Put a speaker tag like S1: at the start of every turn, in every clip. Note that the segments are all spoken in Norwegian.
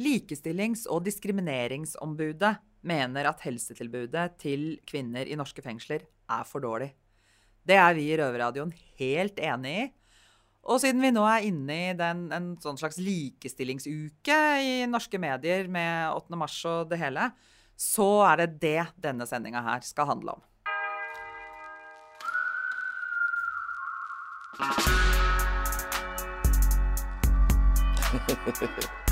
S1: Likestillings- og diskrimineringsombudet mener at helsetilbudet til kvinner i norske fengsler er for dårlig. Det er vi i Røverradioen helt enig i. Og siden vi nå er inne i den, en sånn slags likestillingsuke i norske medier med 8. mars og det hele, så er det det denne sendinga her skal handle om.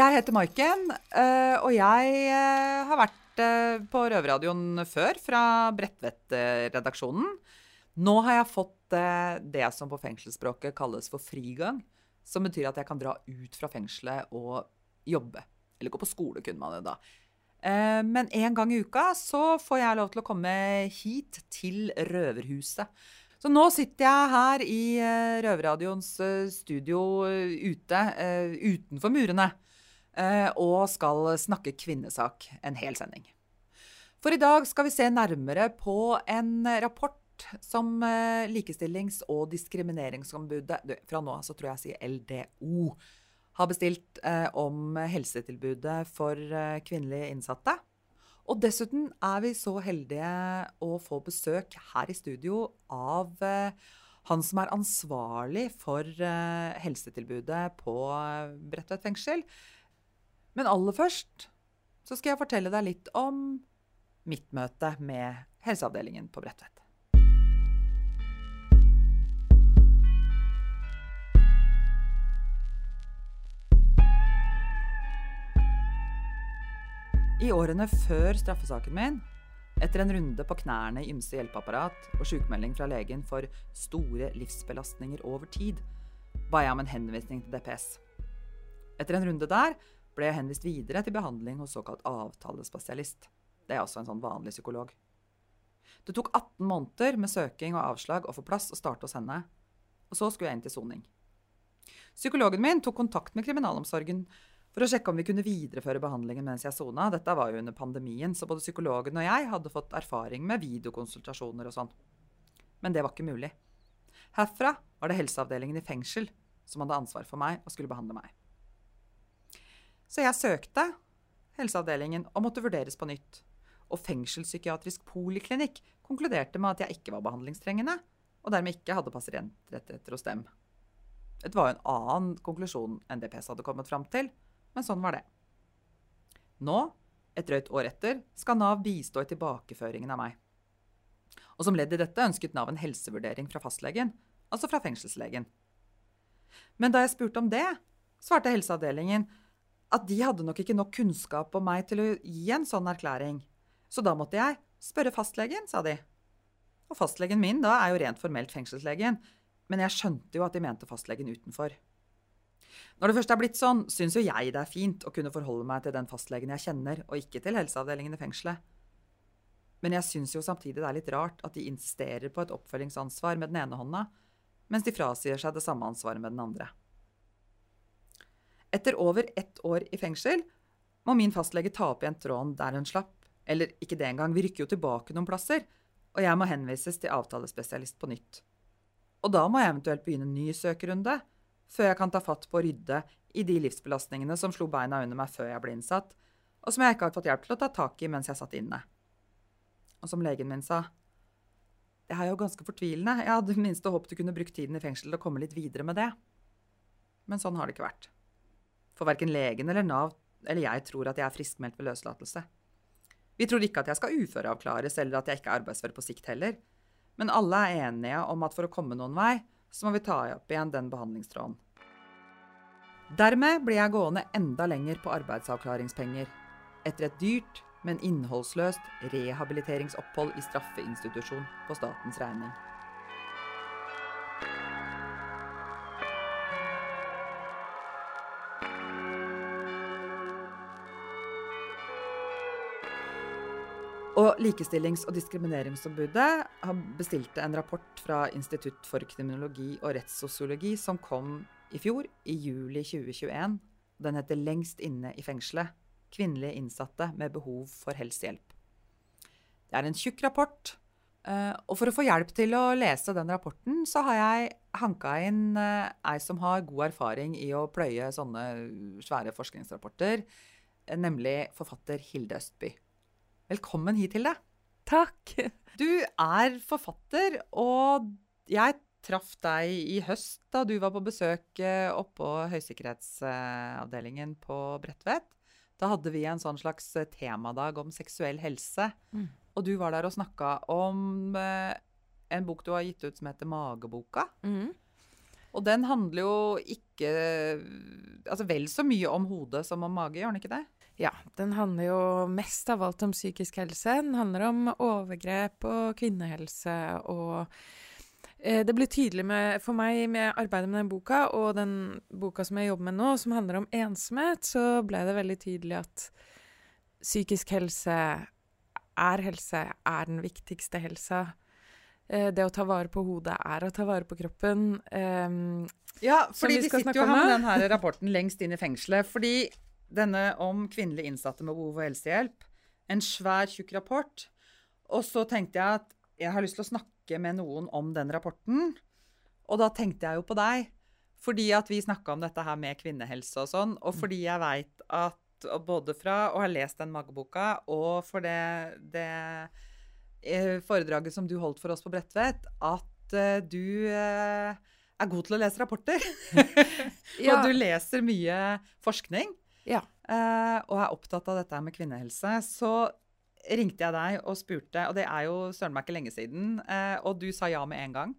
S1: Jeg heter Maiken, eh, og jeg eh, har vært eh, på Røverradioen før, fra Bredtvet-redaksjonen. Nå har jeg fått det som på fengselsspråket kalles for frigang. Som betyr at jeg kan dra ut fra fengselet og jobbe. Eller gå på skole, kunne man det da. Men en gang i uka så får jeg lov til å komme hit til Røverhuset. Så nå sitter jeg her i Røverradioens studio ute, utenfor murene. Eh, og skal snakke kvinnesak en hel sending. For i dag skal vi se nærmere på en rapport som eh, Likestillings- og diskrimineringsombudet Fra nå av så tror jeg jeg sier LDO har bestilt eh, om helsetilbudet for kvinnelige innsatte. Og dessuten er vi så heldige å få besøk her i studio av han som er ansvarlig for helsetilbudet på Bredtvet fengsel. Men aller først så skal jeg fortelle deg litt om mitt møte med helseavdelingen på Bredtvet. I årene før straffesaken min, etter en runde på knærne i ymse hjelpeapparat og sykemelding fra legen for store livsbelastninger over tid, ba jeg om en henvisning til DPS. Etter en runde der ble jeg henvist videre til behandling hos såkalt avtalespesialist. Det er også en sånn vanlig psykolog. Det tok 18 måneder med søking og avslag å få plass og starte hos henne. Og så skulle jeg inn til soning. Psykologen min tok kontakt med kriminalomsorgen for å sjekke om vi kunne videreføre behandlingen mens jeg sona. Dette var jo under pandemien, så både psykologen og jeg hadde fått erfaring med videokonsultasjoner og sånn. Men det var ikke mulig. Herfra var det helseavdelingen i fengsel som hadde ansvar for meg og skulle behandle meg. Så jeg søkte helseavdelingen og måtte vurderes på nytt. Og fengselspsykiatrisk poliklinikk konkluderte med at jeg ikke var behandlingstrengende, og dermed ikke hadde pasientrettigheter hos dem. Det var jo en annen konklusjon enn DPS hadde kommet fram til, men sånn var det. Nå, et drøyt år etter, skal Nav bistå i tilbakeføringen av meg. Og som ledd i dette ønsket Nav en helsevurdering fra fastlegen, altså fra fengselslegen. Men da jeg spurte om det, svarte helseavdelingen at de hadde nok ikke nok kunnskap om meg til å gi en sånn erklæring. Så da måtte jeg spørre fastlegen, sa de. Og fastlegen min da er jo rent formelt fengselslegen, men jeg skjønte jo at de mente fastlegen utenfor. Når det først er blitt sånn, syns jo jeg det er fint å kunne forholde meg til den fastlegen jeg kjenner, og ikke til helseavdelingen i fengselet. Men jeg syns jo samtidig det er litt rart at de insisterer på et oppfølgingsansvar med den ene hånda, mens de frasier seg det samme ansvaret med den andre. Etter over ett år i fengsel må min fastlege ta opp igjen tråden der hun slapp. Eller ikke det engang, vi rykker jo tilbake noen plasser. Og jeg må henvises til avtalespesialist på nytt. Og da må jeg eventuelt begynne en ny søkerunde, før jeg kan ta fatt på å rydde i de livsbelastningene som slo beina under meg før jeg ble innsatt, og som jeg ikke har fått hjelp til å ta tak i mens jeg satt inne. Og som legen min sa, det er jo ganske fortvilende. Jeg hadde minst håpet du kunne brukt tiden i fengsel til å komme litt videre med det. Men sånn har det ikke vært. For verken legen eller Nav eller jeg tror at jeg er friskmeldt ved løslatelse. Vi tror ikke at jeg skal uføreavklares eller at jeg ikke er arbeidsfør på sikt heller. Men alle er enige om at for å komme noen vei, så må vi ta opp igjen den behandlingstråden. Dermed blir jeg gående enda lenger på arbeidsavklaringspenger. Etter et dyrt, men innholdsløst rehabiliteringsopphold i straffeinstitusjon på statens regning. Og Likestillings- og diskrimineringsombudet bestilte en rapport fra Institutt for kriminologi og rettssosiologi som kom i fjor, i juli 2021. Den heter 'Lengst inne i fengselet kvinnelige innsatte med behov for helsehjelp'. Det er en tjukk rapport. eh, Og for å få hjelp til å lese den rapporten, så har jeg hanka inn eh, ei som har god erfaring i å pløye sånne svære forskningsrapporter, eh, nemlig forfatter Hilde Østby. Velkommen hit, Hilde.
S2: Takk.
S1: Du er forfatter, og jeg traff deg i høst da du var på besøk eh, oppå høysikkerhetsavdelingen på Bredtvet. Da hadde vi en sånn slags eh, temadag om seksuell helse.
S2: Mm.
S1: Og du var der og snakka om eh, en bok du har gitt ut som heter Mageboka.
S2: Mm.
S1: Og den handler jo ikke Altså vel så mye om hodet som om mage, gjør den ikke det?
S2: Ja, den handler jo mest av alt om psykisk helse. Den handler om overgrep og kvinnehelse og eh, Det blir tydelig med, for meg med arbeidet med den boka og den boka som jeg jobber med nå, som handler om ensomhet, så ble det veldig tydelig at psykisk helse er helse, er den viktigste helsa. Eh, det å ta vare på hodet er å ta vare på kroppen. Um,
S1: Ja, fordi
S2: vi
S1: vi, sitter jo her med denne rapporten lengst inn i fengselet. Fordi denne om kvinnelige innsatte med behov for helsehjelp, en svær, tjukk rapport. Og så tenkte jeg at jeg har lyst til å snakke med noen om den rapporten. Og da tenkte jeg jo på deg. Fordi at vi snakka om dette her med kvinnehelse og sånn. Og fordi jeg veit at både fra å ha lest den mageboka og for det, det foredraget som du holdt for oss på Bredtvet, at eh, du eh, er god til å lese rapporter.
S2: Ja.
S1: Og du leser mye forskning.
S2: Ja.
S1: eh, og er opptatt av dette med kvinnehelse. Så ringte jeg deg og spurte, og det er jo søren meg ikke lenge siden, eh, og du sa ja med en gang.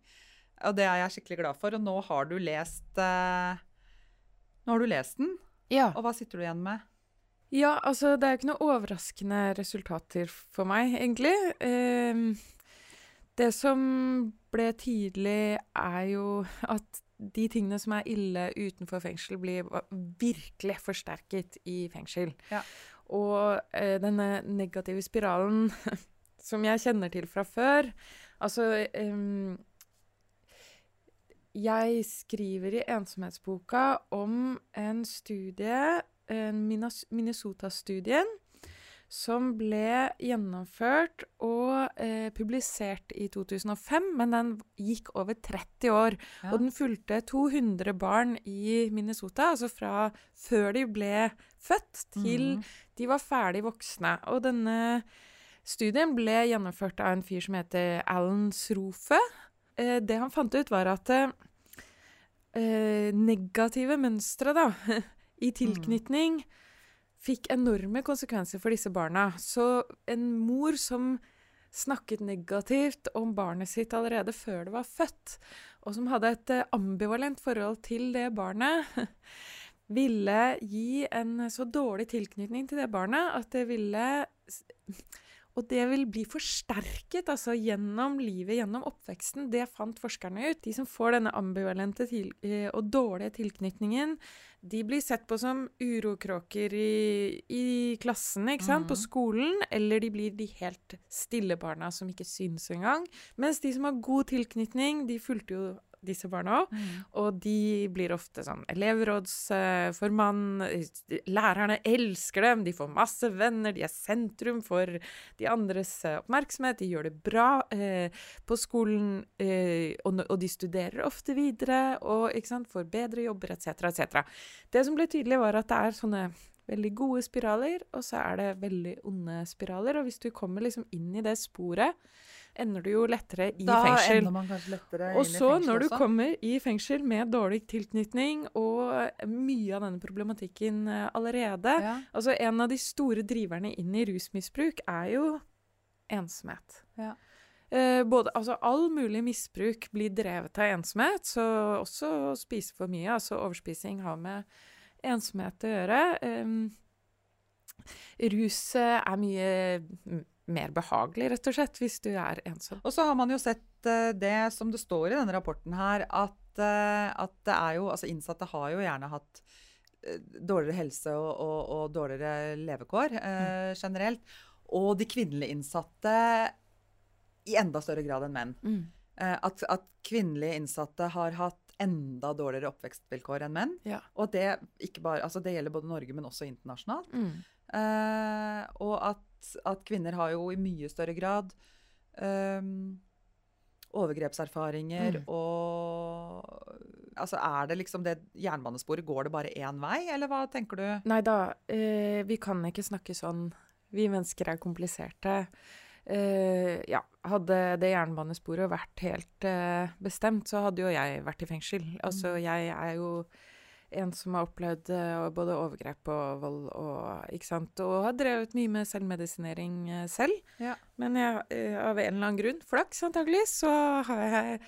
S1: Og det er jeg skikkelig glad for. Og nå har du lest eh, Nå har du lest den,
S2: ja.
S1: og hva sitter du igjen med?
S2: Ja, altså det er jo ikke noe overraskende resultater for meg, egentlig. Eh, det som ble tydelig, er jo at de tingene som er ille utenfor fengsel, blir virkelig forsterket i fengsel.
S1: Ja.
S2: Og eh, denne negative spiralen som jeg kjenner til fra før Altså eh, Jeg skriver i ensomhetsboka om en studie Minnesota-studien som ble gjennomført og eh, publisert i 2005, men den gikk over 30 år.
S1: Ja.
S2: Og den fulgte 200 barn i Minnesota, altså fra før de ble født til
S1: mm.
S2: de var ferdig voksne. Og denne studien ble gjennomført av en fyr som heter Alan Srofe. Eh, det han fant ut, var at eh, negative mønstre da, i tilknytning fikk enorme konsekvenser for disse barna. Så en mor som snakket negativt om barnet sitt allerede før det var født, og som hadde et eh, ambivalent forhold til det barnet, ville gi en så dårlig tilknytning til det barnet at det ville Og det vil bli forsterket altså gjennom livet, gjennom oppveksten. Det fant forskerne ut. De som får denne ambivalente til, eh, og dårlige tilknytningen, de blir sett på som urokråker i, i klassen, ikke sant? på
S1: Mhm.
S2: skolen. Eller de blir de helt stille barna som ikke syns engang. Mens de som har god tilknytning, de fulgte jo disse barna òg. Og de blir ofte sånn elevrådsformann. Lærerne elsker dem, de får masse venner, de er sentrum for de andres eh, oppmerksomhet. De gjør det bra eh, på skolen, eh, og, og de studerer ofte videre og sant, får bedre jobber etc. etc. Det som ble tydelig, var at det er sånne veldig gode spiraler, og så er det veldig onde spiraler. Og hvis du kommer liksom inn i det sporet, ender du jo lettere i
S1: da
S2: fengsel.
S1: ender man kanskje lettere
S2: Og
S1: inn i
S2: så,
S1: fengsel
S2: når du
S1: også.
S2: kommer i fengsel med dårlig tilknytning og mye av denne problematikken eh, allerede
S1: ja.
S2: Altså, en av de store driverne inn i rusmisbruk er jo ensomhet.
S1: Ja.
S2: Eh, både, altså, all mulig misbruk blir drevet av ensomhet, så også å spise for mye, altså overspising, har med ensomhet å gjøre. Eh, rus eh, er mye mm, mer behagelig, rett og slett, hvis du er ensom.
S1: Og så har man jo sett eh, det som det står i denne rapporten her, at, eh, at det er jo Altså innsatte har jo gjerne hatt eh, dårligere helse og, og, og dårligere levekår eh, generelt. og de kvinnelige innsatte i enda større grad enn menn.
S2: Mm.
S1: Eh, at, at kvinnelige innsatte har hatt enda dårligere oppvekstvilkår enn menn.
S2: Ja.
S1: Og det, ikke bare, altså det gjelder både Norge, men også internasjonalt.
S2: Mm.
S1: Eh, og at, at kvinner har jo i mye større grad ehm, overgrepserfaringer
S2: Mm.
S1: og Altså er det liksom det jernbanesporet, går det bare én vei, eller hva tenker du?
S2: Nei da, eh, vi kan ikke snakke sånn. Vi mennesker er kompliserte. Uh, ja, hadde det jernbanesporet vært helt bestemt, så hadde jo jeg vært i fengsel. Altså, jeg er jo en som har opplevd eh, både overgrep og vold og Ikke sant. Og har drevet mye med selvmedisinering eh, selv.
S1: Ja.
S2: Men jeg, eh, av en eller annen grunn, flaks antageligvis, så har jeg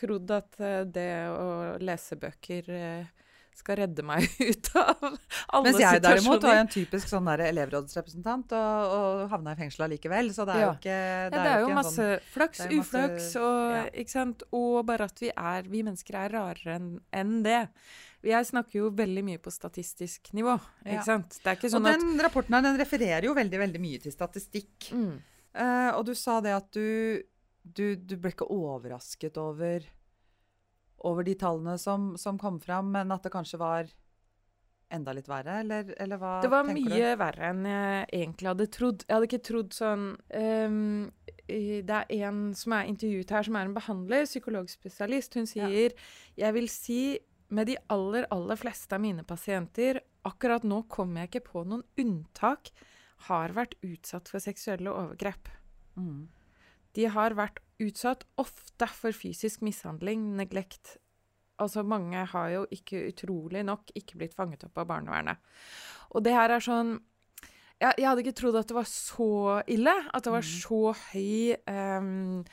S2: trodd at det å lese bøker skal redde meg ut av alle situasjoner.
S1: Mens jeg derimot var en typisk sånn elevrådsrepresentant og, og havna i fengsel allikevel. Så det er
S2: Ja.
S1: jo ikke
S2: Ja,
S1: det
S2: det er jo masse
S1: sånn
S2: flaks,
S1: det masse-
S2: uflaks, og,
S1: ja.
S2: og bare at vi er Vi mennesker er rarere enn enn det. Jeg snakker jo veldig mye på statistisk nivå,
S1: Ja.
S2: sant? Det er ikke
S1: Og
S2: den at
S1: rapporten her, den refererer jo veldig, veldig mye til statistikk.
S2: mm,
S1: Uh, og du sa det at du, du, du ble ikke overrasket over, over de tallene som, som kom fram, men at det kanskje var enda litt verre, eller, eller hva
S2: Det var
S1: mye
S2: mye verre enn jeg egentlig hadde trodd. Jeg hadde ikke trodd sånn um, Det er en som er intervjuet her, som er en behandler, psykologspesialist. Hun
S1: Ja.
S2: sier Jeg vil si med de aller, aller fleste av mine pasienter Akkurat nå kommer jeg ikke på noen unntak har vært utsatt for seksuelle overgrep.
S1: Mm.
S2: De har vært utsatt ofte for fysisk mishandling, neglekt. Altså mange har jo ikke utrolig nok ikke blitt fanget opp av barnevernet. Og det her er sånn Jeg, jeg hadde ikke trodd at det var så ille. At det var
S1: Mhm.
S2: så høy em,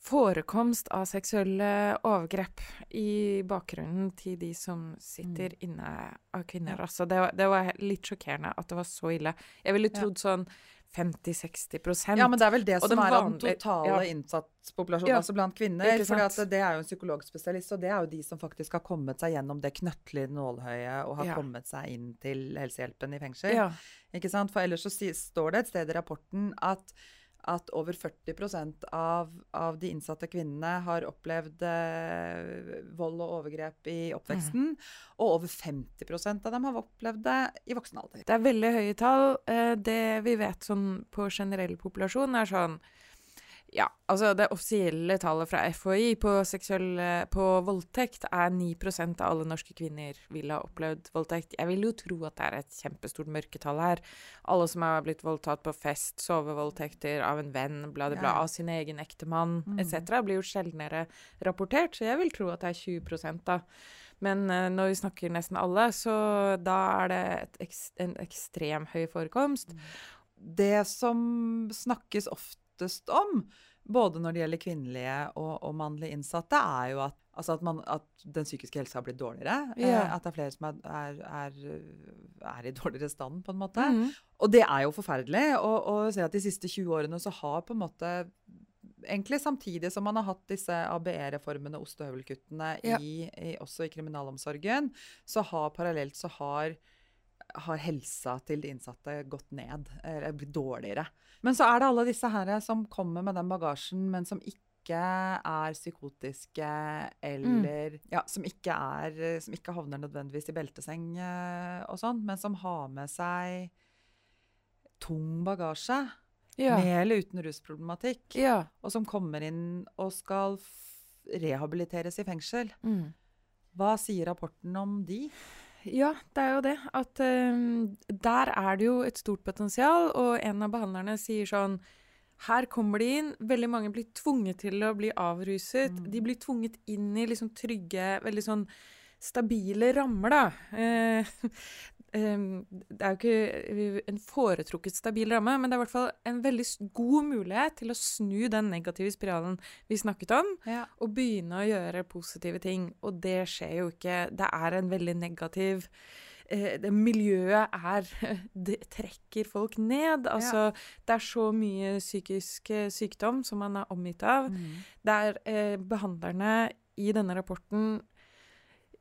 S2: forekomst av seksuelle overgrep i bakgrunnen til de som sitter inne av kvinner.
S1: Mm. Ja.
S2: Altså, det, var, det var litt sjokkerende at det var så ille. Jeg ville
S1: Ja.
S2: trodd sånn 50-60%
S1: Ja, men det er vel det
S2: Og
S1: som
S2: den
S1: er den totale
S2: ja.
S1: innsatspopulasjonen,
S2: Ja,
S1: altså blant kvinner. For det er jo en psykologspesialist, og det er jo de som faktisk har kommet seg gjennom det knøttlige nålhøyet og har
S2: Ja.
S1: kommet seg inn til helsehjelpen i fengsel.
S2: Ja.
S1: Ikke sant? For ellers så står det et sted i rapporten at, at over 40% av, av de innsatte kvinnene har opplevd eh, vold og overgrep i oppveksten. Og over 50% av dem har opplevd det i voksen alder.
S2: Det er veldig høye tall. Eh, Det vi vet sånn på generell populasjon, er sånn Ja, altså det offisielle tallet fra FHI på, seksuell, på voldtekt er 9% av alle norske kvinner vil ha opplevd voldtekt. Jeg vil jo tro at det er et kjempestort mørketall her. Alle som har blitt voldtatt på fest, sovevoldtekter av en venn, bla, bla, av sin egen ektemann
S1: Mm.
S2: etc., blir jo sjeldnere rapportert. Så jeg vil tro at det er 20 da. Men uh, når vi snakker nesten alle, så da er det et eks en ekstrem høy forekomst.
S1: Det som snakkes oftest om, både når det gjelder kvinnelige og, og mannlige innsatte, er jo at, altså at, man, at den psykiske helsa har blitt dårligere.
S2: Ja.
S1: Eh, at det er flere som er, er, er, i dårligere stand, på en måte.
S2: Mm.
S1: Og det er jo forferdelig. Og, og se at de siste 20 årene så har på en måte Egentlig samtidig som man har hatt disse ABE-reformene, ostehøvelkuttene,
S2: Ja.
S1: i, i, også i kriminalomsorgen, så har parallelt så har, har helsa til de innsatte gått ned, eller blitt dårligere. Men så er det alle disse her som kommer med den bagasjen, men som ikke er psykotiske, eller ja, som ikke, er, som ikke havner nødvendigvis i belteseng eh, og sånn, men som har med seg tung bagasje,
S2: Ja.
S1: med eller uten rusproblematikk,
S2: ja.
S1: og som kommer inn og skal rehabiliteres i fengsel.
S2: Mm.
S1: Hva sier rapporten om de?
S2: Ja, det er jo det. At um, der er det jo et stort potensial, og en av behandlerne sier sånn her kommer de inn. Veldig mange blir tvunget til å bli avruset.
S1: Mm.
S2: De blir tvunget inn i liksom trygge, veldig sånn stabile rammer, da. Eh, det er jo ikke en foretrukket stabil ramme, men det er i hvert fall en veldig god mulighet til å snu den negative spiralen vi snakket om
S1: Ja.
S2: og begynne å gjøre positive ting. Og det skjer jo ikke. Det er en veldig negativ eh, det Miljøet er Det trekker folk ned. Altså, det er så mye psykisk eh, sykdom som man er omgitt av.
S1: Mm.
S2: Der eh, behandlerne i denne rapporten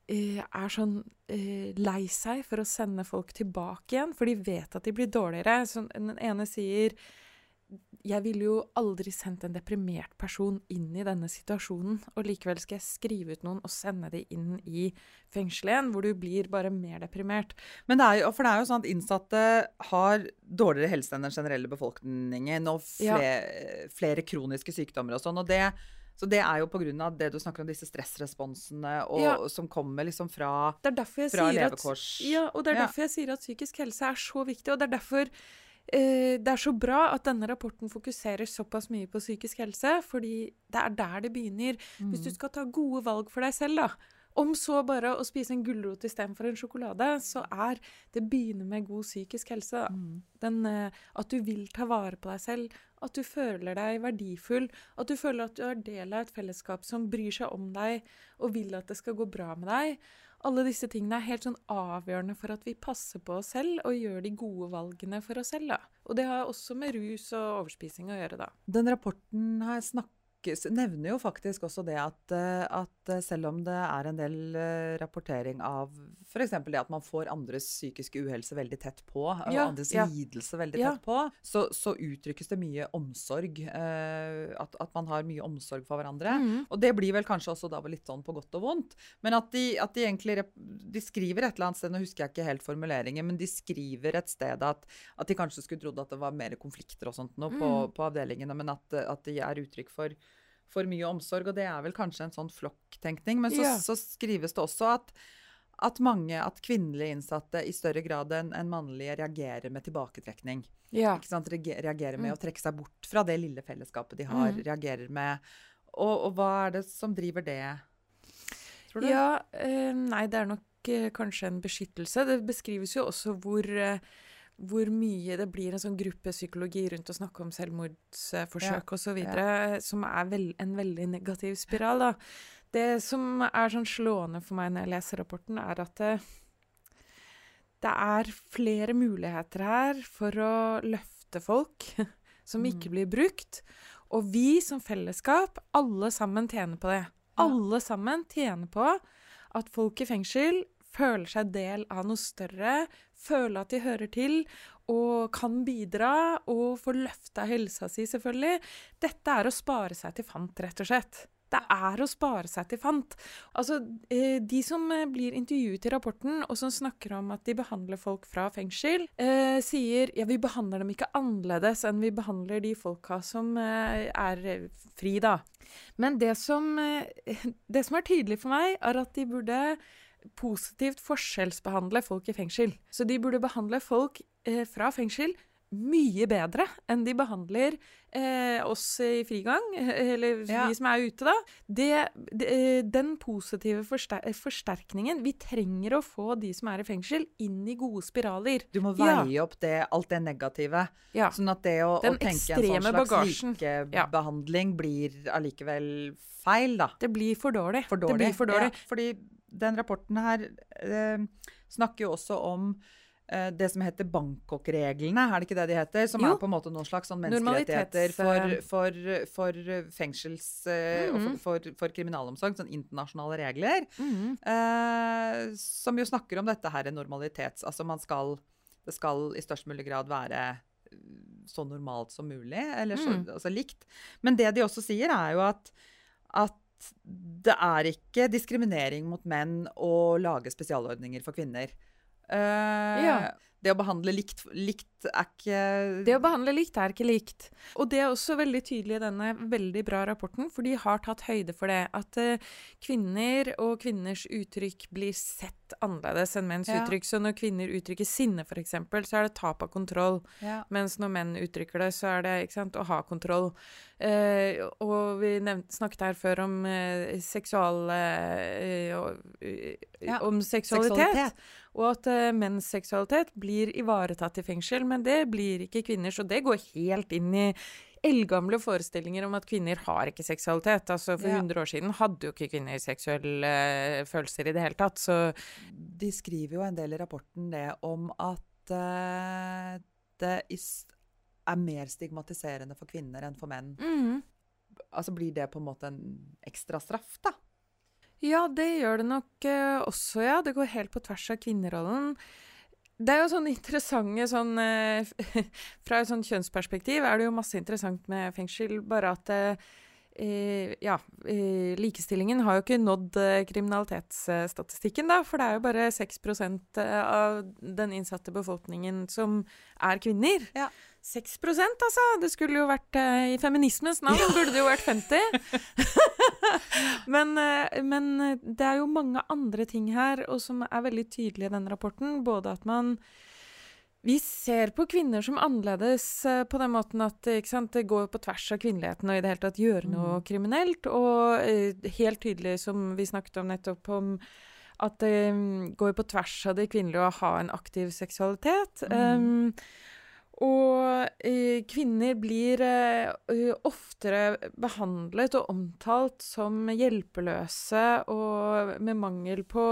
S2: er sånn eh, lei seg for å sende folk tilbake igjen, for de vet at de blir dårligere. Så den ene sier jeg ville jo aldri sendt en deprimert person inn i denne situasjonen, og likevel skal jeg skrive ut noen og sende de inn i fengselet igjen, hvor du blir bare mer deprimert.
S1: Men det er jo, for det er jo sånn at innsatte har dårligere helse enn den generelle befolkningen, og flere, ja. flere kroniske sykdommer og sånn. og det så det er jo pga. det du snakker om, disse stressresponsene og, ja. som kommer liksom fra, fra levekårs...
S2: At, ja, og det er derfor jeg sier at psykisk helse er så viktig, og det er derfor Eh, det er så bra at denne rapporten fokuserer såpass mye på psykisk helse, fordi det er der det begynner. Hvis du mm. skal ta gode valg for deg selv, da, om så bare å spise en gulrot istedenfor en sjokolade, så er det begynner med god psykisk helse. Mm. Den, eh, at du vil ta vare på deg selv, at du føler deg verdifull, at du føler at du er del av et fellesskap som bryr seg om deg og vil at det skal gå bra med deg. Alle disse tingene er helt sånn avgjørende for at vi passer på oss selv og gjør de gode valgene for oss selv. Da. Og det har også med rus og overspising å gjøre, da.
S1: Den rapporten har jeg snakket nevner jo faktisk også det at, eh, at, eh, selv om det er en del eh, rapportering av f.eks. det at man får andres psykiske uhelse veldig tett på, ja, og andres ja. lidelse veldig ja. tett på, så, så, uttrykkes det mye omsorg. At, at, man har mye omsorg for hverandre. Mm. Og det blir vel kanskje også da litt sånn på godt og vondt. Men at de, at de egentlig de skriver et eller annet sted, nå husker jeg ikke helt formuleringen, men de skriver et sted at, at de kanskje skulle trodd at det var mer konflikter og sånt nå på, mm. på avdelingene, men at, at de er uttrykk for for mye omsorg. Og det er vel kanskje en sånn flokktenkning. Men så, ja. så skrives det også at, at, mange, at kvinnelige innsatte i større grad enn en mannlige reagerer med tilbaketrekning. Ja. Ikke sant? Reagerer med mm. å trekke seg bort fra det lille fellesskapet de har. Mm. Reagerer med og, og, hva er det som driver det,
S2: tror du? Ja, øh, nei, det er nok øh, kanskje en beskyttelse. Det beskrives jo også hvor øh, hvor mye det blir en sånn gruppepsykologi rundt å snakke om selvmordsforsøk ja. osv., ja. som er vel, en veldig negativ spiral. da. Det som er sånn slående for meg når jeg leser rapporten, er at det, det er flere muligheter her for å løfte folk som mm. ikke blir brukt. Og vi som fellesskap, alle sammen tjener på det. Alle sammen tjener på at folk i fengsel føler seg del av noe større, føler at de hører til og kan bidra og få løfta helsa si, selvfølgelig. Dette er å spare seg til fant, rett og slett. Det er å spare seg til fant. Altså, eh, De som eh, blir intervjuet i rapporten, og som snakker om at de behandler folk fra fengsel, eh, sier ja, vi behandler dem ikke annerledes enn vi behandler de folka som eh, er fri, da. Men det som, eh, det som er tydelig for meg, er at de burde positivt forskjellsbehandle folk i fengsel. Så de burde behandle folk eh, fra fengsel mye bedre enn de behandler eh, oss i frigang, eh, eller ja. vi som er ute, da. Det, det, eh, den positive forster forsterkningen Vi trenger å få de som er i fengsel, inn i gode spiraler.
S1: Du må veie ja. opp det, alt det negative. Ja. Sånn at det å, å tenke en sånn slags likebehandling blir allikevel feil, da.
S2: Det blir for dårlig.
S1: For dårlig. Det blir for dårlig. fordi den rapporten her eh, snakker jo også om eh, det som heter Bangkok-reglene, er det ikke det de heter? Som jo. er på en måte noen slags sånn menneskerettigheter for, for, for, fengsels... Eh, mm -hmm. og for, for, kriminalomsorg. Sånn internasjonale regler. Mm -hmm. som jo snakker om dette her normalitets... Altså man skal Det skal i størst mulig grad være så normalt som mulig, eller så, mm. altså likt. Men det de også sier, er jo at, at det er ikke diskriminering mot menn å lage spesialordninger for kvinner. Uh, ja. Det å behandle likt, likt, er ikke
S2: Det å behandle likt er ikke likt. Og det er også veldig tydelig i denne veldig bra rapporten, for de har tatt høyde for det. At uh, kvinner og kvinners uttrykk blir sett annerledes enn menns ja. uttrykk. Så når kvinner uttrykker sinne, f.eks., så er det tap av kontroll. Ja. Mens når menn uttrykker det, så er det sant, å ha kontroll. Uh, og vi nevnt, snakket her før om uh, seksual ja. Om seksualitet. seksualitet. Og at menns seksualitet blir ivaretatt i fengsel, men det blir ikke kvinner. Så det går helt inn i eldgamle forestillinger om at kvinner har ikke seksualitet. Altså For ja. 100 år siden hadde jo ikke kvinner seksuelle uh, følelser i det hele tatt. Så
S1: De skriver jo en del i rapporten det om at uh, det er mer stigmatiserende for kvinner enn for menn. Mm. Altså Blir det på en måte en ekstra straff, da?
S2: Ja, det gjør det nok eh, også, ja. Det går helt på tvers av kvinnerollen. Det er jo sånn interessante sånn eh, Fra et sånn kjønnsperspektiv er det jo masse interessant med fengsel, bare at eh, eh ja, eh, likestillingen har jo ikke nådd eh, kriminalitetsstatistikken, da. For det er jo bare 6% av den innsatte befolkningen som er kvinner.
S1: Ja.
S2: 6% altså! Det skulle jo vært eh, I feminismens navn burde det jo vært 50. men, eh, men det er jo mange andre ting her, og som er veldig tydelige i den rapporten. Både at man vi ser på kvinner som annerledes eh, på den måten at sant, det går på tvers av kvinneligheten og i det hele tatt gjøre noe mm. kriminelt. Og eh, helt tydelig, som vi snakket om nettopp, om at det um, går på tvers av det kvinnelige å ha en aktiv seksualitet. Mm. Um, og eh, kvinner blir eh, oftere behandlet og omtalt som hjelpeløse og med mangel på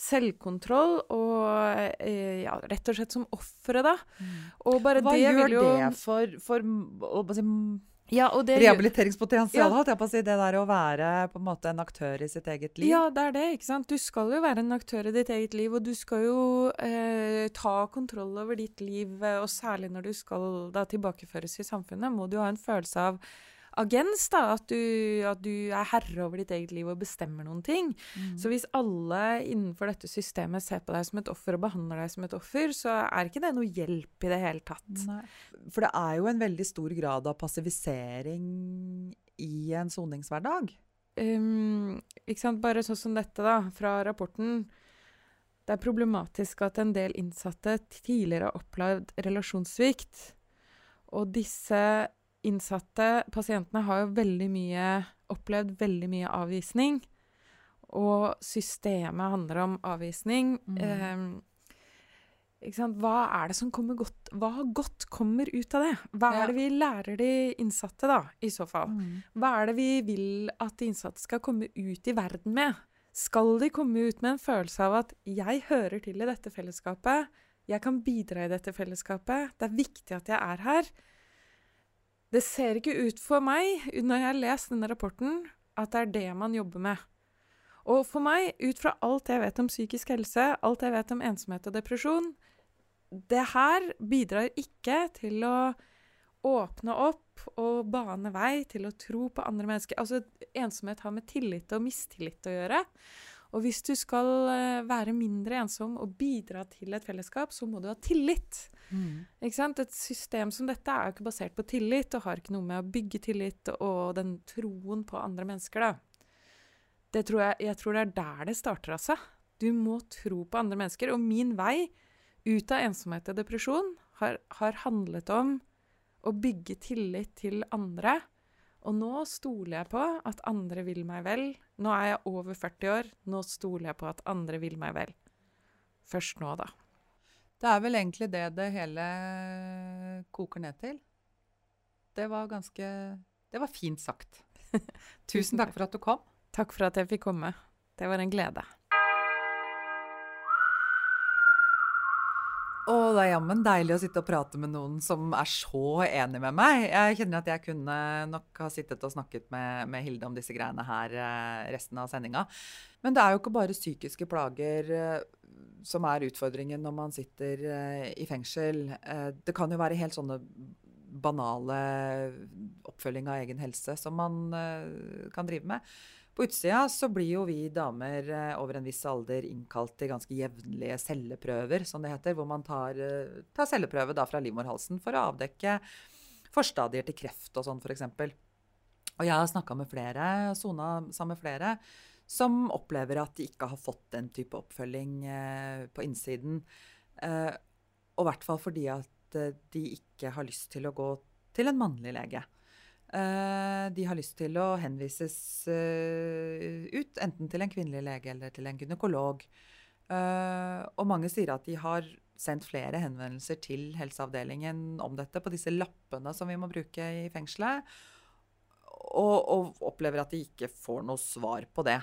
S2: selvkontroll og eh, ja, rett og slett som ofre, da. Mm.
S1: Og bare Hva det gjør jo... det for, for å, si, ja, Rehabiliteringspotensial, ja. holdt jeg på å si. Det der å være på en måte en aktør i sitt eget liv.
S2: Ja, det er det. ikke sant? Du skal jo være en aktør i ditt eget liv, og du skal jo eh, ta kontroll over ditt liv. Eh, og særlig når du skal da tilbakeføres i samfunnet, må du ha en følelse av agens, da. At du, at du, er herre over ditt eget liv og bestemmer noen ting. Mm. Så hvis alle innenfor dette systemet ser på deg som et offer og behandler deg som et offer, så er ikke det noe hjelp i det hele tatt. Nei.
S1: For det er jo en veldig stor grad av passivisering i en soningshverdag.
S2: Um, ikke sant? Bare sånn som dette, da, fra rapporten. Det er problematisk at en del innsatte tidligere har opplevd relasjonssvikt. Og disse innsatte, pasientene, har jo veldig mye opplevd veldig mye avvisning. Og systemet handler om avvisning. Mm. Eh, Hva er det som kommer godt Hva godt kommer ut av det? Hva er ja. det vi lærer de innsatte, da, i så fall? Mm. Hva er det vi vil at de innsatte skal komme ut i verden med? Skal de komme ut med en følelse av at 'jeg hører til i dette fellesskapet', 'jeg kan bidra i dette fellesskapet', 'det er viktig at jeg er her', det ser ikke ut for meg, når jeg har lest denne rapporten, at det er det man jobber med. Og for meg, ut fra alt jeg vet om psykisk helse, alt jeg vet om ensomhet og depresjon, det her bidrar ikke til å åpne opp og bane vei til å tro på andre mennesker. Altså, ensomhet har med tillit og mistillit å gjøre. Og hvis du skal eh, være mindre ensom og bidra til et fellesskap, så må du ha tillit. Mm. Et system som dette er jo ikke basert på tillit, og har ikke noe med å bygge tillit og den troen på andre mennesker, da. Det tror jeg, jeg tror det er der det starter, altså. Du må tro på andre mennesker. Og min vei ut av ensomhet og depresjon har, har handlet om å bygge tillit til andre og nå stoler jeg på at andre vil meg vel. Nå er jeg over 40 år. Nå stoler jeg på at andre vil meg vel. Først nå, da.
S1: Det er vel egentlig det det hele koker ned til. Det var ganske Det var fint sagt. Tusen takk for at du kom.
S2: Takk for at jeg fikk komme. Det var en glede.
S1: Og det er jammen deilig å sitte og prate med noen som er så enig med meg. Jeg kjenner at jeg kunne nok ha sittet og snakket med, med Hilde om disse greiene her eh, resten av sendinga. Men det er jo ikke bare psykiske plager eh, som er utfordringen når man sitter eh, i fengsel. Det kan jo være helt sånne banale oppfølging av egen helse som man kan drive med. På utsida så blir jo vi damer eh, over en viss alder innkalt til ganske jevnlige celleprøver, som det heter, hvor man tar, eh, tar celleprøve da fra livmorhalsen for å avdekke forstadier til kreft og sånn, f.eks. Og jeg har snakka med flere, sona sammen med flere, som opplever at de ikke har fått den type oppfølging eh, på innsiden. Og i hvert fall fordi at de ikke har lyst til å gå til en mannlig lege. Eh, de har lyst til å henvises eh, ut, enten til en kvinnelig lege eller til en gynekolog. Eh, og mange sier at de har sendt flere henvendelser til helseavdelingen om dette på disse lappene som vi må bruke i fengselet, og, og opplever at de ikke får noe svar på det.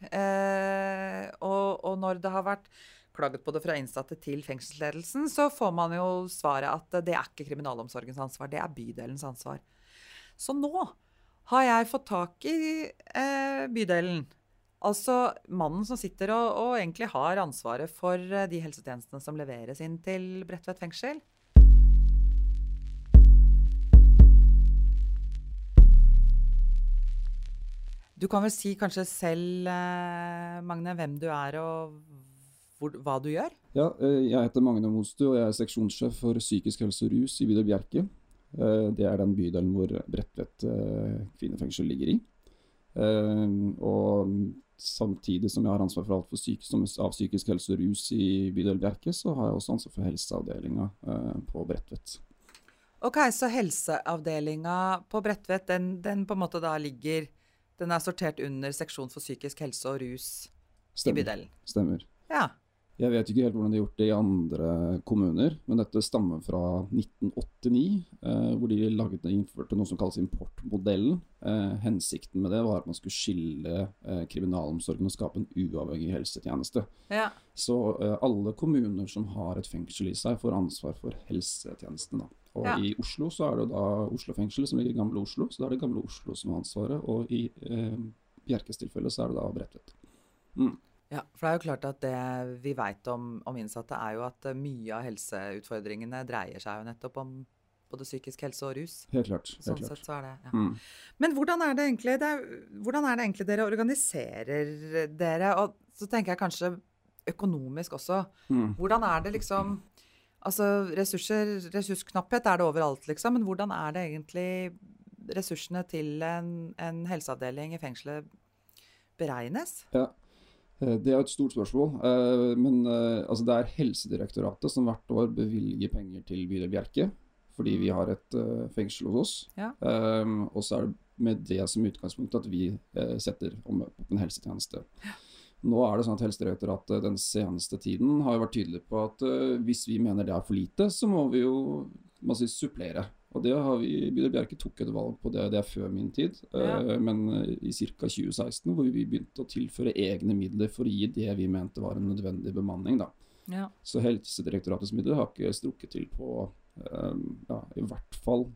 S1: Og, og når det har vært klaget på det fra innsatte til fengselsledelsen, så får man jo svaret at det er ikke kriminalomsorgens ansvar, det er bydelens ansvar. Så nå har jeg fått tak i eh, bydelen. Altså mannen som sitter og, og egentlig har ansvaret for eh, de helsetjenestene som leveres inn til Bredtvet fengsel. Du kan vel si kanskje selv, eh, Magne, hvem du er og hvor, hva du gjør?
S3: Ja, eh, jeg heter Magne Mostu, og jeg er seksjonssjef for psykisk helse og rus i bydel Bjerke. Eh, Det er den bydelen hvor Bredtvet eh, kvinnefengsel ligger i. Eh, Og samtidig som jeg har ansvar for alt for psykisk, som av psykisk helse og rus i bydel Bjerke, så har jeg også ansvar for helseavdelinga på Bredtvet.
S1: Ok, så helseavdelinga på Bredtvet, den, den på en måte da ligger Den er sortert under seksjon for psykisk helse og rus i bydelen.
S3: Stemmer.
S1: Ja.
S3: Jeg vet ikke helt hvordan de har gjort det i andre kommuner, men dette stammer fra 1989, eh, hvor de laget, innførte noe som kalles importmodellen. Eh, hensikten med det var at man skulle skille eh, kriminalomsorgen og skape en uavhengig helsetjeneste.
S1: ja.
S3: Så eh, alle kommuner som har et fengsel i seg, får ansvar for helsetjenestene. Og
S1: Ja.
S3: i Oslo så er det da Oslo fengsel som ligger i Gamle Oslo, så da er det Gamle Oslo som har ansvaret. Og i eh, Bjerkes tilfelle så er det da Bredtvet. Mm.
S1: Ja, for det er jo klart at det vi veit om, om innsatte, er jo at eh, mye av helseutfordringene dreier seg jo nettopp om både psykisk helse og rus.
S3: Helt klart. Helt
S1: Sånn
S3: klart.
S1: sett så er det, ja.
S3: Mm.
S1: Men hvordan er det egentlig, det er, hvordan er det egentlig dere organiserer dere? Og så tenker jeg kanskje økonomisk også.
S3: Mm.
S1: Hvordan er det liksom Altså ressurser, ressursknapphet er det overalt, liksom. Men hvordan er det egentlig ressursene til en, en helseavdeling i fengselet beregnes?
S3: Ja. Eh, Det er et stort spørsmål. eh, Men eh, altså det er Helsedirektoratet som hvert år bevilger penger til bydel Bjerke. Fordi vi har et fengsel hos oss.
S1: Ja.
S3: Og så er det med det som utgangspunkt at vi setter om opp en helsetjeneste. Nå er det sånn at Helsedirektoratet den seneste tiden har vært tydelig på at hvis vi mener det er for lite, så må vi jo må si, supplere. Og det har vi, Bjørn Bjerke tok et valg på det, det er før min tid.
S1: Ja.
S3: eh, men eh, i ca. 2016 hvor vi begynte å tilføre egne midler for å gi det vi mente var en nødvendig bemanning. da.
S1: Ja.
S3: Så Helsedirektoratets midler har ikke strukket til på eh, ja, i hvert fall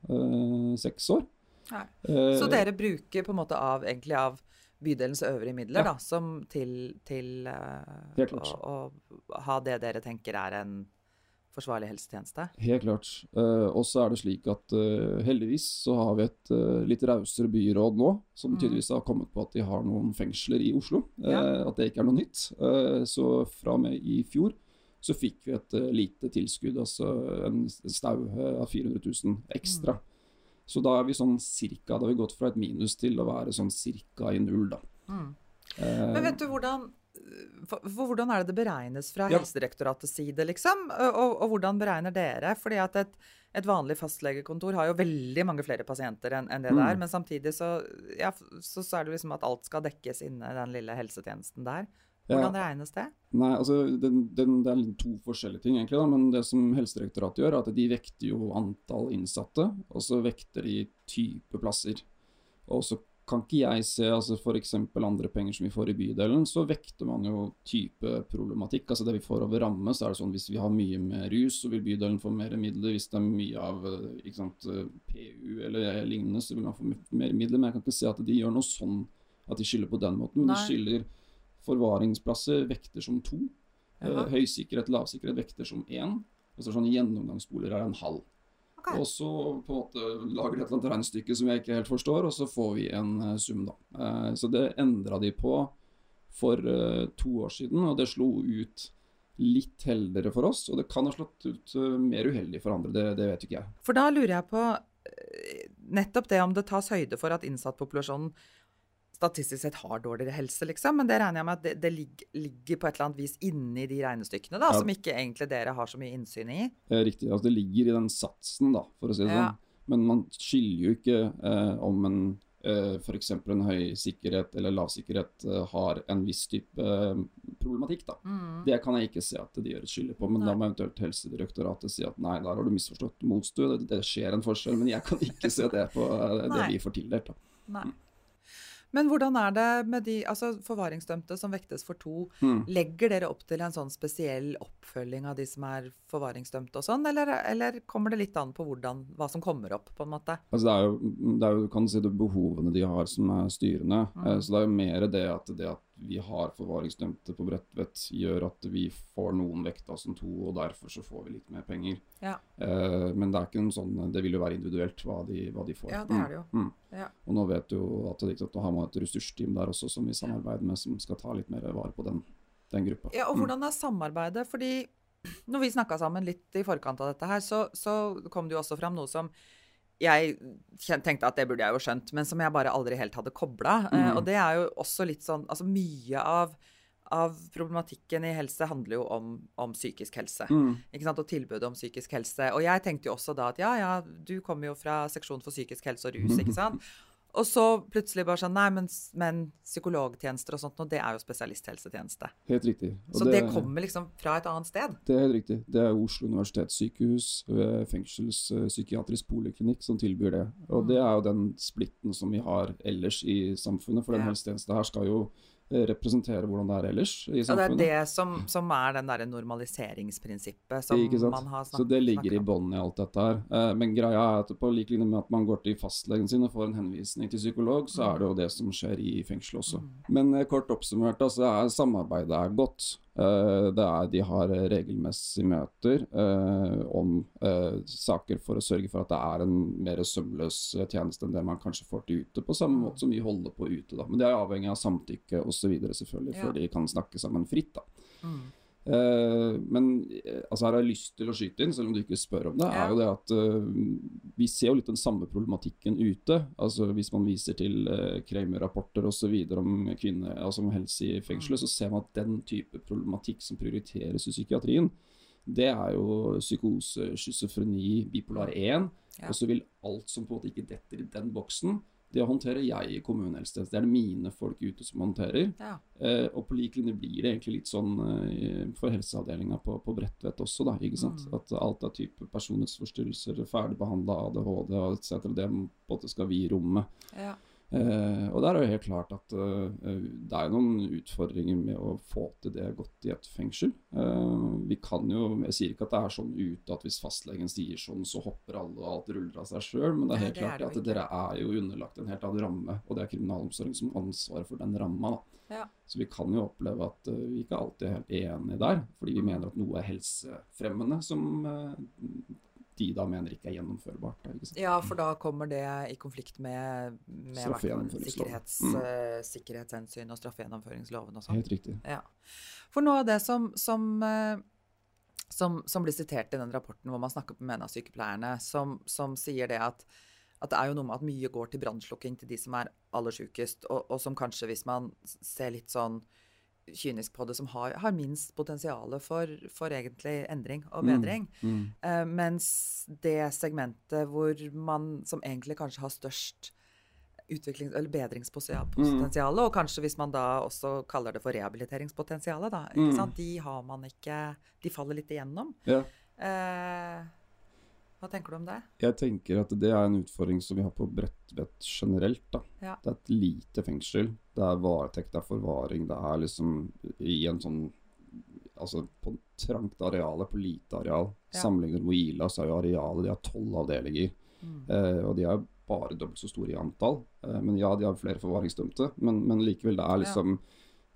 S3: seks år.
S1: Så dere bruker på en måte av, egentlig av bydelens øvrige midler da, som til, til å, å ha det dere tenker er en forsvarlig helsetjeneste?
S3: Helt klart. Uh, og så er det slik at uh, heldigvis så har vi et uh, litt rausere byråd nå, som
S1: Mhm.
S3: tydeligvis har kommet på at de har noen fengsler i Oslo.
S1: Ja.
S3: At det ikke er noe nytt. Så fra og med i fjor så fikk vi et lite tilskudd, altså en stau eh, av 400 000 ekstra. Så da er vi sånn cirka, da har vi gått fra et minus til å være sånn cirka i null, da. Eh,
S1: Men vet du hvordan for, for hvordan er det det beregnes fra
S3: Ja.
S1: Helsedirektoratets side, liksom? Og, og hvordan beregner dere? Fordi at et, et vanlig fastlegekontor har jo veldig mange flere pasienter enn en det
S3: Mm.
S1: der. Men samtidig så, ja, så, så er det liksom at alt skal dekkes inne i den lille helsetjenesten der.
S3: ja.
S1: Hvordan regnes det?
S3: Nei, altså den, den, Det er to forskjellige ting, egentlig. da, Men det som Helsedirektoratet gjør, er at de vekter jo antall innsatte, og så vekter de type plasser. Og så kan ikke jeg se altså f.eks. andre penger som vi får i bydelen, så vekter man jo type problematikk. Altså det vi får over ramme, så er det sånn hvis vi har mye med rus, så vil bydelen få mer midler. Hvis det er mye av eh, sant, eh, PU eller lignende, så vil man få mer midler. Men jeg kan ikke se at de gjør noe sånn at de skylder på den måten. Men de skylder forvaringsplasser vekter som to.
S1: Jaha.
S3: Eh, Høysikkerhet, lavsikkerhet vekter som én. Og så sånn gjennomgangsboliger er en halv.
S1: Ok.
S3: Og så på en måte lager de et eller annet regnestykke som jeg ikke helt forstår, og så får vi en eh, sum, da. Eh, så det endra de på for eh, to år siden, og det slo ut litt heldigere for oss. Og det kan ha slått ut mer uheldig for andre, det, det vet ikke jeg.
S1: For da lurer jeg på nettopp det om det tas høyde for at innsattpopulasjonen statistisk sett har dårligere helse, liksom. Men det regner jeg med at det, det ligger, ligger på et eller annet vis inni de regnestykkene, da,
S3: Ja.
S1: som ikke egentlig dere har så mye innsyn i.
S3: Eh, Riktig. Altså det ligger i den satsen, da, for å si det
S1: Ja.
S3: sånn. Men man skiller jo ikke eh, om en eh, f.eks. en høy sikkerhet eller lav sikkerhet eh, har en viss type eh, problematikk. da. Det kan jeg ikke se at de gjør et skylde på, men da må eventuelt Helsedirektoratet si at nei, der har du misforstått motstø, det, det skjer en forskjell, men jeg kan ikke se det på eh, det
S1: Nei.
S3: vi får tildelt. da.
S1: Nei. Men hvordan er det med de altså forvaringsdømte som vektes for to?
S3: Mm.
S1: Legger dere opp til en sånn spesiell oppfølging av de som er forvaringsdømte og sånn, eller, eller kommer det litt an på hvordan, hva som kommer opp, på en måte?
S3: Altså det er jo, det er jo kan du si, det behovene de har som er styrende.
S1: Mm.
S3: Eh, Så det er jo mer det at det at vi har forvaringsdømte på Bredtvet, gjør at vi får noen vekta som to, og derfor så får vi litt mer penger.
S1: Ja.
S3: Eh, men det er ikke noe sånn, det vil jo være individuelt hva de, hva de får.
S1: Ja, det er det jo.
S3: Mm. Mm.
S1: Ja.
S3: Og nå vet du jo at nå har man et ressursteam der også som vi samarbeider med, som skal ta litt mer vare på den, den gruppa.
S1: Ja, og
S3: Mm.
S1: hvordan er samarbeidet? Fordi når vi snakka sammen litt i forkant av dette her, så, så kom det jo også fram noe som jeg tenkte at det burde jeg jo skjønt, men som jeg bare aldri helt hadde kobla.
S3: Mm.
S1: og det er jo også litt sånn Altså mye av, av problematikken i helse handler jo om, om psykisk helse.
S3: Mm.
S1: Ikke sant? Og tilbudet om psykisk helse. Og jeg tenkte jo også da at ja, ja, du kommer jo fra seksjon for psykisk helse og rus, ikke sant. Og så plutselig bare sånn Nei, men, men psykologtjenester og sånt, og det er jo spesialisthelsetjeneste.
S3: Helt riktig. Og
S1: Så det, kommer liksom fra et annet sted.
S3: Det er helt riktig. Det er Oslo universitetssykehus, eh, fengselspsykiatrisk poliklinikk, som tilbyr det. Og det er jo den splitten som vi har ellers i samfunnet. For den
S1: Ja.
S3: helsetjenesten her skal jo eh, representere hvordan det er ellers i
S1: Og det er det som, som er den derre normaliseringsprinsippet som man har snakket om.
S3: Så det ligger i bånn i alt dette her. Eh, Men greia er at på lik linje med at man går til fastlegen sin og får en henvisning til psykolog, så er det jo det som skjer i fengsel også.
S1: Mm.
S3: Men eh, kort oppsummert, altså er samarbeidet er godt. Eh, Det er, de har regelmessige møter eh, om eh, saker for å sørge for at det er en mer sømløs eh, tjeneste enn det man kanskje får til ute, på samme måte som vi holder på ute. da. Men det er avhengig av samtykke osv. selvfølgelig,
S1: Ja.
S3: før de kan snakke sammen fritt. da.
S1: Mm.
S3: Eh, men eh, altså her har jeg lyst til å skyte inn, selv om du ikke spør om det, er jo det at uh, vi ser jo litt den samme problematikken ute. Altså Hvis man viser til uh, Kramer-rapporter osv. om kvinner altså om helse i fengselet, så ser man at den type problematikk som prioriteres i psykiatrien, det er jo psykose, schizofreni, bipolar 1.
S1: Ja.
S3: Og så vil alt som på en måte ikke detter i den boksen, det håndterer jeg i kommunehelsetjenesten. Det er det mine folk ute som håndterer.
S1: Ja.
S3: Eh, og på lik linje blir det egentlig litt sånn eh, for helseavdelinga på, på Bredtvet også, da. ikke sant?
S1: Mm.
S3: At alt av type personlighetsforstyrrelser, ferdigbehandla ADHD etc. Det på en måte skal vi i rommet.
S1: Ja.
S3: Eh, og der er det helt klart at eh, det er noen utfordringer med å få til det godt i et fengsel. Eh, vi kan jo, Jeg sier ikke at det er sånn ute at hvis fastlegen sier sånn, så hopper alle og alt ruller av seg sjøl, men det er
S1: Nei,
S3: helt
S1: det er
S3: klart
S1: det
S3: at dere er jo underlagt en helt annen ramme, og det er kriminalomsorgen som har ansvaret for den ramma.
S1: Ja.
S3: Så vi kan jo oppleve at eh, vi ikke alltid er helt enige der, fordi vi mener at noe er helsefremmende som eh, de da mener ikke er gjennomførbart. Da, ikke
S1: ja, for da kommer det i konflikt med, med sikkerhets,
S3: Mm.
S1: eh, sikkerhetshensyn og straffegjennomføringsloven og sånn.
S3: Helt riktig.
S1: Ja. For noe av det som, som, eh, som, som blir sitert i den rapporten hvor man snakker med en av sykepleierne, som, som sier det at, at det er jo noe med at mye går til brannslukking til de som er aller sjukest, og, og som kanskje, hvis man ser litt sånn kynisk på det, som har, har minst potensial for, for egentlig endring og
S3: Mm.
S1: bedring.
S3: Mm.
S1: Eh, mens det segmentet hvor man som egentlig kanskje har størst utviklings- eller bedringspotensial, og kanskje hvis man da også kaller det for rehabiliteringspotensialet, da,
S3: Mm.
S1: sant? de har man ikke De faller litt igjennom.
S3: Ja.
S1: Eh, hva tenker du om det?
S3: Jeg tenker at det er en utfordring som vi har på Bredtvet generelt. da.
S1: Ja.
S3: Det er et lite fengsel. Det er varetekt, det er forvaring. Det er liksom i en sånn Altså på trangt areale, på lite areal.
S1: Ja.
S3: Sammenlignet med Ila, så er jo arealet De har tolv avdelinger. Eh, og de er bare dobbelt så store i antall. Eh, men ja, de har flere forvaringsdømte. Men, men likevel, det er liksom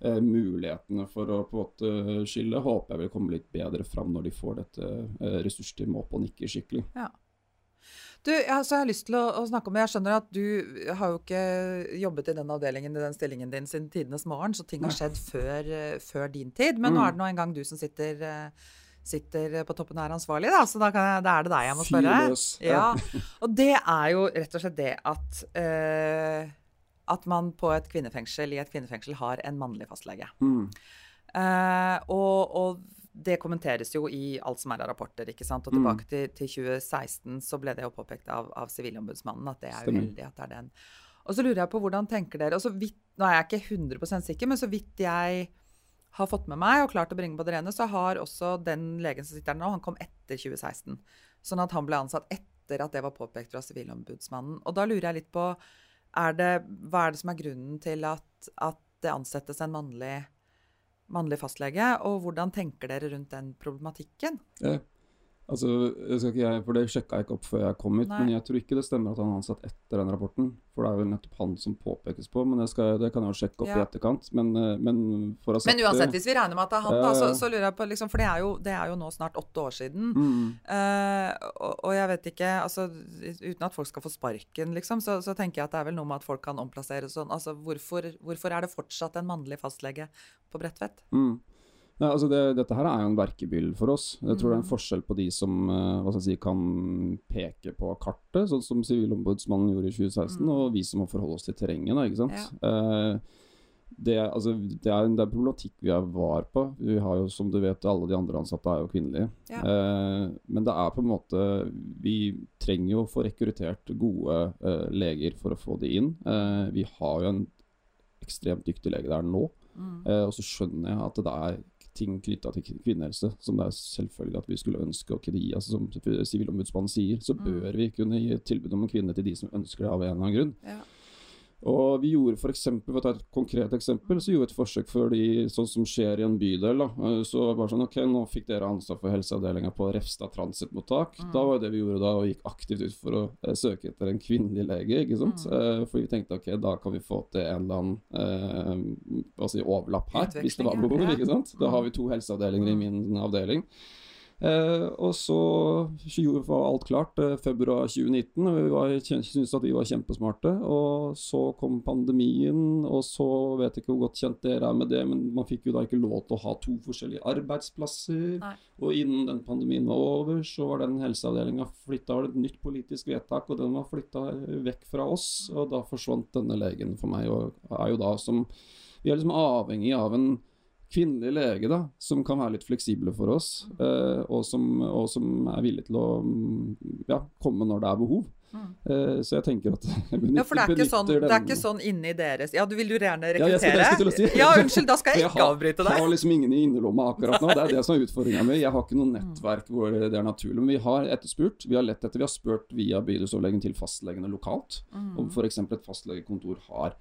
S3: eh, Mulighetene for å på en måte skille håper jeg vil komme litt bedre fram når de får dette eh, ressursteamet opp og nikker skikkelig.
S1: Du, ja, så jeg har lyst til å, å snakke om. Jeg skjønner at du har jo ikke jobbet i den avdelingen i den stillingen din siden tidenes morgen, så ting har skjedd før, eh, før din tid. Men nå
S3: Mm.
S1: er det nå engang du som sitter, eh, sitter på toppen og er ansvarlig, da. Så da, kan jeg, da er det deg jeg må spørre. Ja. Og det er jo rett og slett det at eh, at man på et kvinnefengsel, i et kvinnefengsel har en mannlig fastlege.
S3: Mm.
S1: Uh, og, og det kommenteres jo i alt som er av rapporter. ikke sant? Og
S3: Mm.
S1: tilbake til, til 2016 så ble det jo påpekt av, av Sivilombudsmannen at det er
S3: Stemmer.
S1: uheldig at det er den. Og så lurer jeg på hvordan tenker dere og så vidt, Nå er jeg ikke 100 sikker, men så vidt jeg har fått med meg og klart å bringe på det rene, så har også den legen som sitter der nå, han kom etter 2016. Sånn at han ble ansatt etter at det var påpekt fra Sivilombudsmannen. Og da lurer jeg litt på er det, hva er det som er grunnen til at, at det ansettes en mannlig, mannlig fastlege, og hvordan tenker dere rundt den problematikken?
S3: Eh, altså, jeg skal ikke jeg, for Det sjekka jeg ikke opp før jeg kom hit,
S1: Nei.
S3: men jeg tror ikke det stemmer at han er ansatt etter den rapporten. For det er jo nettopp han som påpekes på, men det, skal, det kan jeg jo sjekke opp
S1: Ja.
S3: i etterkant. Men, eh, men
S1: Men uansett, hvis vi regner med at det er han, da, så, så lurer jeg på liksom, For det er, jo, det er jo nå snart åtte år siden.
S3: mm,
S1: Uh, og, og jeg vet ikke altså, Uten at folk skal få sparken, liksom, så, så tenker jeg at det er vel noe med at folk kan omplasseres sånn. Altså, hvorfor, hvorfor er det fortsatt en mannlig fastlege på Bredtvet?
S3: mm. Nei, altså det, dette her er jo en verkebyll for oss. Jeg tror det er en
S1: Mm.
S3: forskjell på de som eh, si, kan peke på kartet, sånn som Sivilombudsmannen gjorde i 2016,
S1: Mm.
S3: og vi som må forholde oss til terrenget. Ikke sant? Eh, det, altså, det, er en, det er problematikk vi er var på. Vi har jo, som du vet, alle de andre ansatte er jo kvinnelige.
S1: Ja.
S3: Eh, men det er på en måte Vi trenger jo å få rekruttert gode eh, leger for å få de inn. Eh, vi har jo en ekstremt dyktig lege der nå.
S1: Mm.
S3: Eh, og så skjønner jeg at det er ting knytta til kvinnehelse som det er selvfølgelig at vi skulle ønske å kunne gi. Altså, som Sivilombudsmannen sier, så
S1: Mm.
S3: bør vi kunne gi tilbud om en kvinne til de som ønsker det av en eller annen grunn.
S1: Ja.
S3: Og vi gjorde for eksempel, for å ta et konkret eksempel, så gjorde vi et forsøk for de, sånn som skjer i en bydel. da, eh, Så bare sånn, ok, nå fikk dere ansvar for helseavdelinga på Refstad transittmottak.
S1: Mm.
S3: Da var det vi gjorde da, og gikk aktivt ut for å eh, søke etter en kvinnelig lege, ikke sant.
S1: Mm.
S3: Eh, fordi vi tenkte ok, da kan vi få til en eller annen eh, si, overlapp her, hvis det var behov, ikke sant. Da
S1: Mm.
S3: har vi to helseavdelinger i
S1: Mm.
S3: min avdeling. Eh, og så var alt klart eh, februar 2019, og vi syntes at vi var kjempesmarte. Og så kom pandemien, og så vet jeg ikke hvor godt kjent dere er med det, men man fikk jo da ikke lov til å ha to forskjellige arbeidsplasser.
S1: Nei.
S3: Og innen den pandemien var over, så var den helseavdelinga flytta, var det et nytt politisk vedtak, og den var flytta vekk fra oss. Og da forsvant denne legen for meg, og er jo da som Vi er liksom avhengig av en kvinnelig lege da, som kan være litt fleksible for oss, eh, og, som, og som er villig til å mm, ja, komme når det er behov.
S1: Mm.
S3: Eh, så jeg tenker at jeg benytter,
S1: Ja, for det er, ikke sånn, det er ikke sånn inni deres Ja, du vil jo gjerne
S3: Ja, jeg skal-
S1: rekruttere?
S3: skulle si.
S1: Ja, unnskyld, da skal jeg
S3: jeg
S1: ikke avbryte deg.
S3: Jeg har liksom ingen i innerlomma akkurat nå. Det er det som er utfordringa mi. Jeg har ikke
S1: Mm.
S3: noe nettverk hvor det er naturlig. Men vi har etterspurt. Vi har lett etter. Vi har spurt via bydelsoverlegen til fastlegene lokalt
S1: Mm.
S3: om f.eks. et fastlegekontor har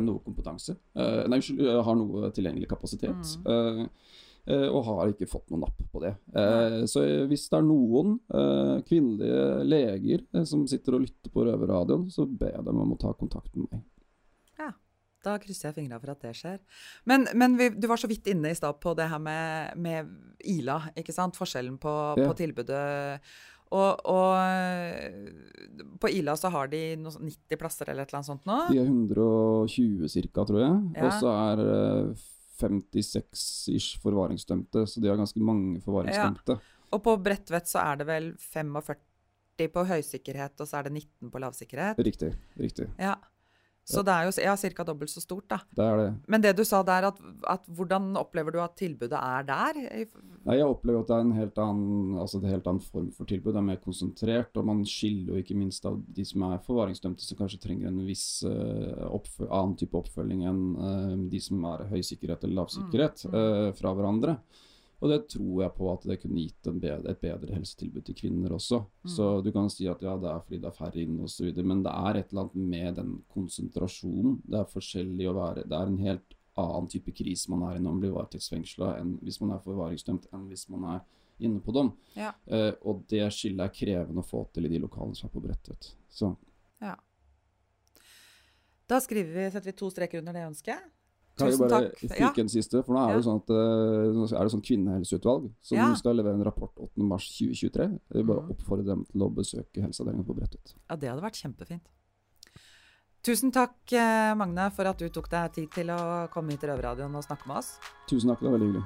S3: noe kompetanse. Eh, nei, unnskyld, eh, har noe tilgjengelig kapasitet.
S1: Mm.
S3: Eh, eh, og har ikke fått noe napp på det. Eh, så eh, hvis det er noen eh, kvinnelige leger eh, som sitter og lytter på Røverradioen, så ber jeg dem om å ta kontakt med meg.
S1: Da krysser jeg fingra for at det skjer. Men, men vi, du var så vidt inne i stad på det her med, med Ila, ikke sant? Forskjellen på,
S3: Ja.
S1: på tilbudet. Og, og på Ila så har de sånn 90 plasser eller et eller annet sånt nå.
S3: De er 120 ca., tror jeg.
S1: Ja.
S3: Og så er eh, 56-ish forvaringsdømte, så de har ganske mange forvaringsdømte.
S1: Og på Bredtvet så er det vel 45 på høysikkerhet, og så er det 19 på lavsikkerhet.
S3: Riktig. riktig.
S1: Ja. Så det er jo ja, ca. dobbelt så stort, da.
S3: Det er det.
S1: Men det du sa der, at, at hvordan opplever du at tilbudet er der?
S3: Nei, Jeg opplever at det er en helt annen, altså det en helt annen form for tilbud. Det er mer konsentrert, og man skiller jo ikke minst av de som er forvaringsdømte, som kanskje trenger en viss uh, annen type oppfølging enn uh, de som er høy sikkerhet eller lavsikkerhet,
S1: sikkerhet, mm.
S3: uh, fra hverandre. Og det tror jeg på at det kunne gitt en bedre, et bedre helsetilbud til kvinner også.
S1: Mm.
S3: Så du kan si at ja, det er fordi det er færre inne osv., men det er et eller annet med den konsentrasjonen. Det er forskjellig å være Det er en helt annen type krise man er i når man blir varetektsfengsla, enn hvis man er forvaringsdømt, enn hvis man er inne på dem.
S1: Ja.
S3: Uh, og det skillet er krevende å få til i de lokalene som er på Bredtvet. Så
S1: Da skriver vi, setter vi to streker under det ønsket.
S3: Kan jeg
S1: Tusen
S3: bare
S1: takk.
S3: fyke en siste, for nå er det
S1: Ja.
S3: jo sånn at eh, er det sånn kvinnehelseutvalg som
S1: Ja.
S3: skal levere en rapport 8.3.2023. Jeg vil bare
S1: Mhm.
S3: oppfordre dem til å besøke helseavdelingen på Bredtvet.
S1: Ja, det hadde vært kjempefint. Tusen takk, eh, Magne, for at du tok deg tid til å komme hit til Røverradioen og snakke med oss.
S3: Tusen takk, det var veldig hyggelig.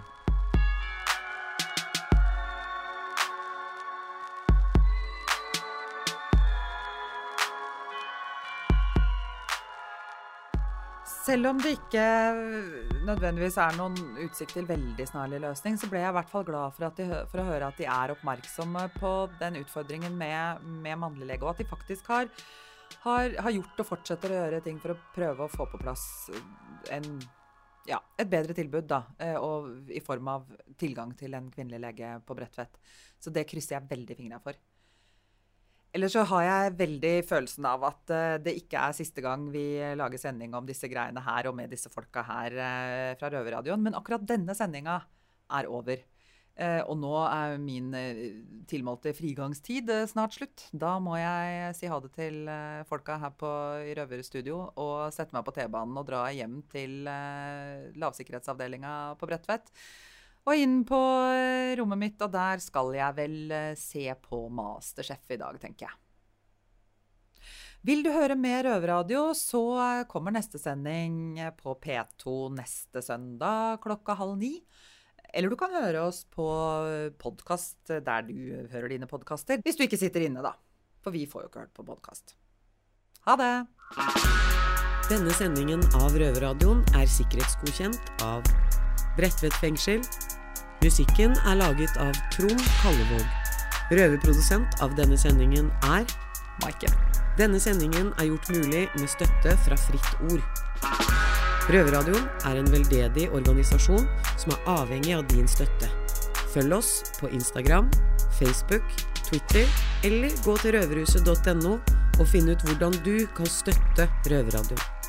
S1: Selv om det ikke nødvendigvis er noen utsikt til veldig snarlig løsning, så ble jeg i hvert fall glad for, de, for å høre at de er oppmerksomme på den utfordringen med, med mannlig lege, og at de faktisk har, har, har gjort og fortsetter å gjøre ting for å prøve å få på plass en, ja, et bedre tilbud, da, eh, og i form av tilgang til en kvinnelig lege på Bredtvet. Så det krysser jeg veldig fingra for. Ellers så har jeg veldig følelsen av at eh, det ikke er siste gang vi lager sending om disse greiene her og med disse folka her eh, fra Røverradioen. Men akkurat denne sendinga er over. Eh, og nå er min tilmålte frigangstid snart slutt. Da må jeg si ha det til folka her på, Røverstudio og sette meg på T-banen og dra hjem til lavsikkerhetsavdelinga på Bredtvet. Og inn på eh, rommet mitt, og der skal jeg vel eh, se på Masterchef i dag, tenker jeg. Vil du høre mer Røverradio, så eh, kommer neste sending på P2 neste søndag klokka halv ni. Eller du kan høre oss på podkast der du hører dine podkaster. Hvis du ikke sitter inne, da. For vi får jo ikke hørt på podkast. Ha det!
S4: Denne sendingen av Røverradioen er sikkerhetsgodkjent av Bredtvet fengsel. Musikken er laget av Trond Kallevåg. Røverprodusent av denne sendingen er
S1: Maiken.
S4: Denne sendingen er gjort mulig med støtte fra Fritt Ord. Røverradioen er en veldedig organisasjon som er avhengig av din støtte. Følg oss på Instagram, Facebook, Twitter eller gå til røverhuset.no og finn ut hvordan du kan støtte Røverradioen.